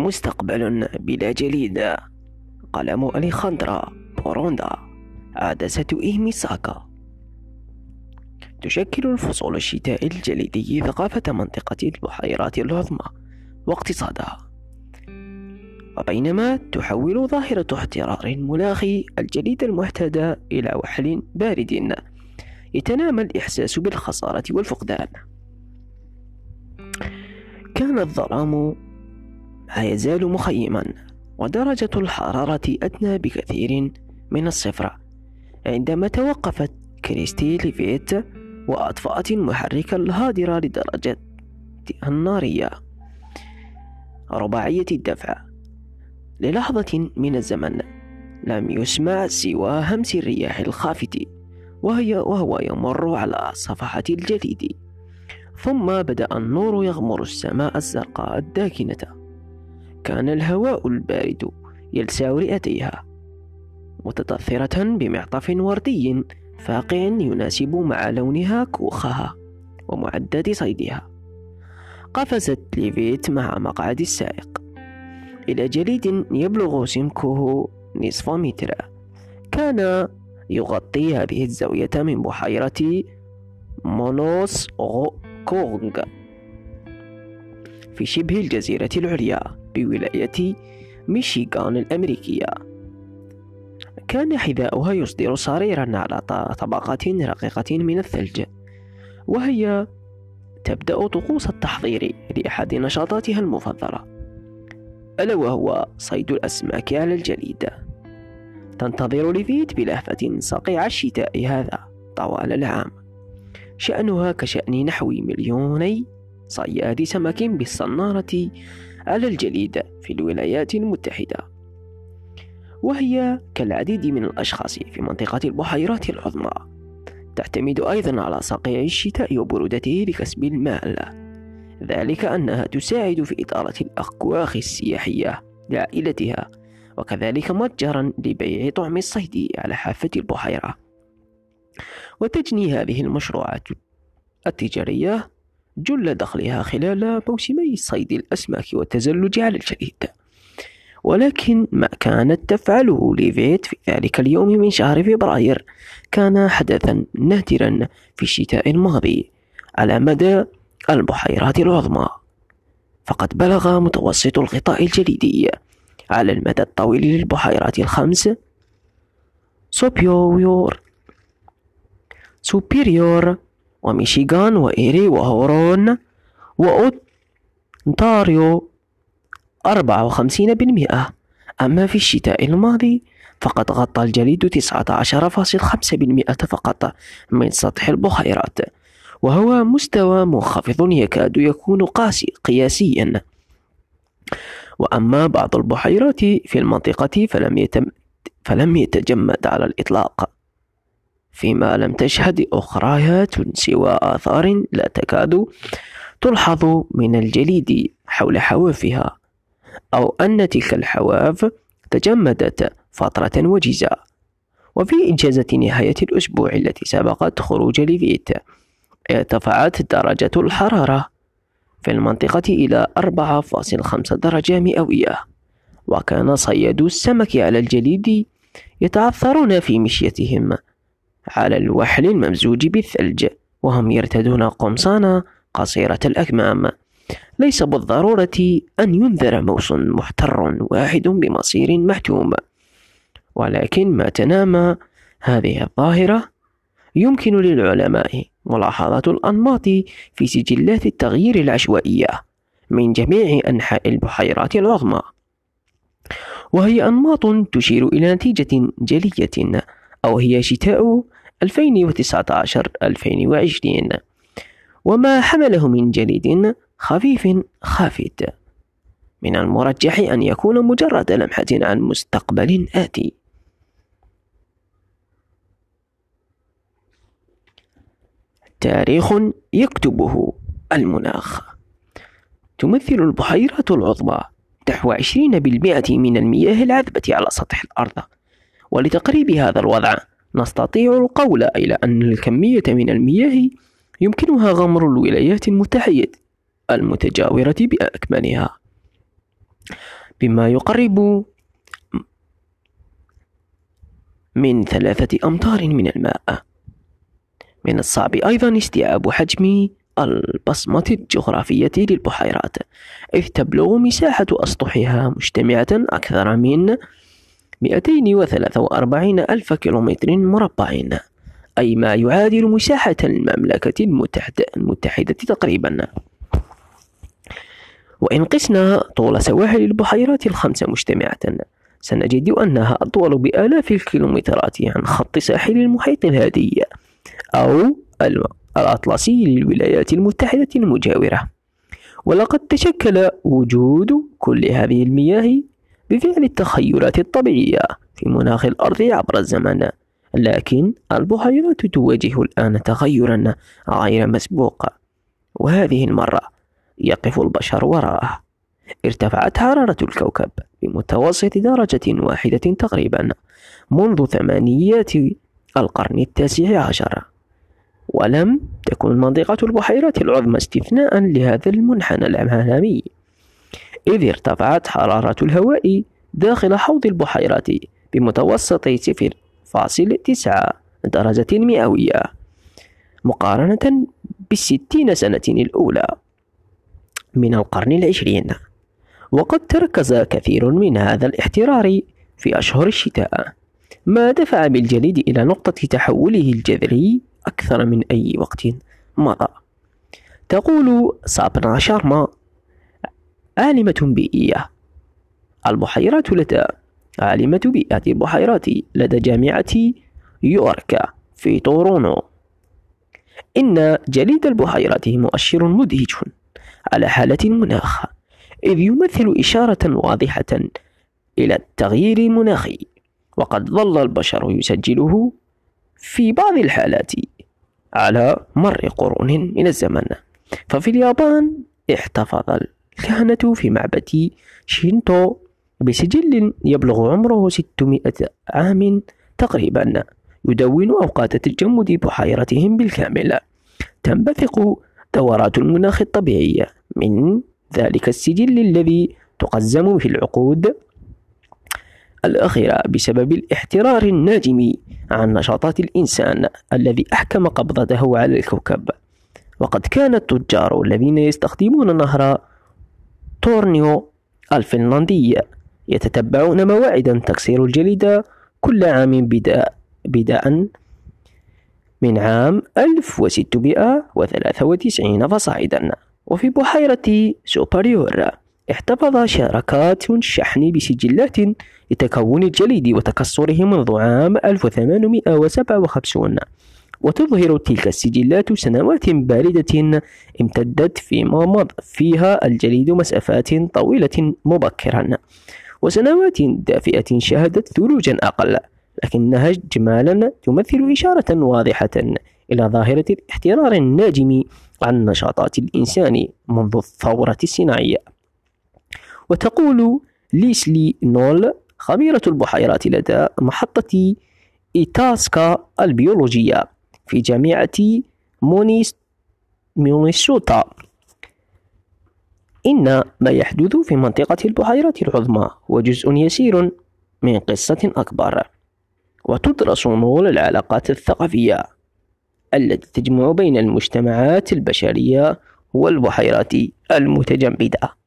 مستقبل بلا جليد. قلم أليخاندرا بوروندا عدسة إيميساكا تشكل الفصول الشتاء الجليدي ثقافة منطقة البحيرات العظمى واقتصادها. وبينما تحول ظاهرة احترار المناخ الجليد المعتاد إلى وحل بارد. يتنامى الإحساس بالخسارة والفقدان. كان الظلام ما يزال مخيما ودرجة الحرارة أدنى بكثير من الصفر. عندما توقفت كريستي ليفيت وأطفأت المحرك الهادرة لدرجة النارية. رباعية الدفع. للحظة من الزمن لم يسمع سوى همس الرياح الخافت وهي وهو يمر على صفحة الجليد. ثم بدأ النور يغمر السماء الزرقاء الداكنة. كان الهواء البارد يلسع رئتيها متطثرة بمعطف وردي فاقع يناسب مع لونها كوخها ومعدات صيدها. قفزت ليفيت مع مقعد السائق. إلى جليد يبلغ سمكه نصف متر. كان يغطي هذه الزاوية من بحيرة مونوس كونغ في شبه الجزيرة العليا. بولاية ميشيغان الأمريكية. كان حذاؤها يصدر صريرا على طبقات رقيقة من الثلج وهي تبدأ طقوس التحضير لأحد نشاطاتها المفضلة ألا وهو صيد الأسماك على الجليد. تنتظر ليفيت بلهفة صقيع الشتاء هذا طوال العام. شأنها كشأن نحو مليوني صياد سمك بالصنارة على الجليد في الولايات المتحدة. وهي كالعديد من الأشخاص في منطقة البحيرات العظمى. تعتمد أيضا على صقيع الشتاء وبرودته لكسب المال. ذلك أنها تساعد في إدارة الأكواخ السياحية لعائلتها وكذلك متجرا لبيع طعم الصيد على حافة البحيرة. وتجني هذه المشروعات التجارية جل دخلها خلال موسمي صيد الأسماك والتزلج على الجليد. ولكن ما كانت تفعله ليفيت في ذلك اليوم من شهر فبراير. كان حدثا نادرا في الشتاء الماضي على مدى البحيرات العظمى. فقد بلغ متوسط الغطاء الجليدي على المدى الطويل للبحيرات الخمس. سوبيور. سوبيريور وميشيغان وإيري وهورون وأونتاريو أربعة وخمسين بالمئة. أما في الشتاء الماضي فقد غطى الجليد تسعة عشر فاصل خمسة بالمئة فقط من سطح البحيرات وهو مستوى منخفض يكاد يكون قاسي قياسيا. وأما بعض البحيرات في المنطقة فلم يتم فلم يتجمد على الإطلاق. فيما لم تشهد أخريات سوى آثار لا تكاد تلحظ من الجليد حول حوافها أو أن تلك الحواف تجمدت فترة وجيزة. وفي إجازة نهاية الأسبوع التي سبقت خروج ليفيت ارتفعت درجة الحرارة في المنطقة إلى 4.5 درجة مئوية. وكان صيادو السمك على الجليد يتعثرون في مشيتهم على الوحل الممزوج بالثلج وهم يرتدون قمصان قصيرة الأكمام. ليس بالضرورة أن ينذر موس محتر واحد بمصير محتوم. ولكن ما تنامى هذه الظاهرة يمكن للعلماء ملاحظة الأنماط في سجلات التغيير العشوائية من جميع أنحاء البحيرات العظمى. وهي أنماط تشير إلى نتيجة جلية أو هي شتاء 2019-2020 وما حمله من جليد خفيف خافت. من المرجح أن يكون مجرد لمحة عن مستقبل آتي. تاريخ يكتبه المناخ. تمثل البحيرات العظمى نحو 20% من المياه العذبة على سطح الأرض. ولتقريب هذا الوضع نستطيع القول إلى أن الكمية من المياه يمكنها غمر الولايات المتحدة المتجاورة بأكملها بما يقرب من ثلاثة أمتار من الماء. من الصعب أيضا استيعاب حجم البصمة الجغرافية للبحيرات إذ تبلغ مساحة أسطحها مجتمعة أكثر من 243 ألف كيلومتر مربع أي ما يعادل مساحة المملكة المتحدة, المتحدة تقريبا. وإن قسنا طول سواحل البحيرات الخمسة مجتمعة سنجد أنها أطول بآلاف الكيلومترات عن خط ساحل المحيط الهادي أو الأطلسي للولايات المتحدة المجاورة. ولقد تشكل وجود كل هذه المياه بفعل التخيلات الطبيعية في مناخ الأرض عبر الزمن. لكن البحيرات تواجه الآن تغيرا غير مسبوق. وهذه المرة يقف البشر وراءه. ارتفعت حرارة الكوكب بمتوسط درجة واحدة تقريبا منذ ثمانيات القرن التاسع عشر. ولم تكن منطقة البحيرات العظمى استثناء لهذا المنحنى العالمي. إذ ارتفعت حرارة الهواء داخل حوض البحيرات بمتوسط صفر فاصل تسعة درجة مئوية مقارنة بالستين سنة الأولى من القرن العشرين. وقد تركز كثير من هذا الاحترار في أشهر الشتاء ما دفع بالجليد إلى نقطة تحوله الجذري أكثر من أي وقت مضى. تقول سابنا شارما عالمة بيئية. البحيرات لدى عالمة بيئة البحيرات لدى جامعة يوركا في تورونو إن جليد البحيرات مؤشر مدهش على حالة المناخ إذ يمثل إشارة واضحة إلى التغيير المناخي وقد ظل البشر يسجله في بعض الحالات على مر قرون من الزمن. ففي اليابان احتفظ الكهنة في معبد شينتو بسجل يبلغ عمره 600 عام تقريبا. يدون أوقات تجمد بحيرتهم بالكامل. تنبثق دورات المناخ الطبيعية من ذلك السجل الذي تقزم في العقود الأخيرة بسبب الاحترار الناجم عن نشاطات الإنسان الذي أحكم قبضته على الكوكب. وقد كان التجار الذين يستخدمون نهر تورنيو الفنلندي يتتبعون مواعيد تكسير الجليد كل عام بداء بداء من عام 1693 فصاعدا. وفي بحيرة سوبريور احتفظ شركات شحن بسجلات لتكون الجليد وتكسره منذ عام 1857 وتظهر تلك السجلات سنوات باردة امتدت فيما مضى فيها الجليد مسافات طويلة مبكرا. وسنوات دافئة شهدت ثلوجا أقل لكنها إجمالا تمثل إشارة واضحة إلى ظاهرة الاحترار الناجم عن نشاطات الإنسان منذ الثورة الصناعية. وتقول ليسلي نول خبيرة البحيرات لدى محطة إيتاسكا البيولوجية في جامعة مونيس مينيسوتا إن ما يحدث في منطقة البحيرات العظمى هو جزء يسير من قصة أكبر وتدرس نول العلاقات الثقافية التي تجمع بين المجتمعات البشرية والبحيرات المتجمدة.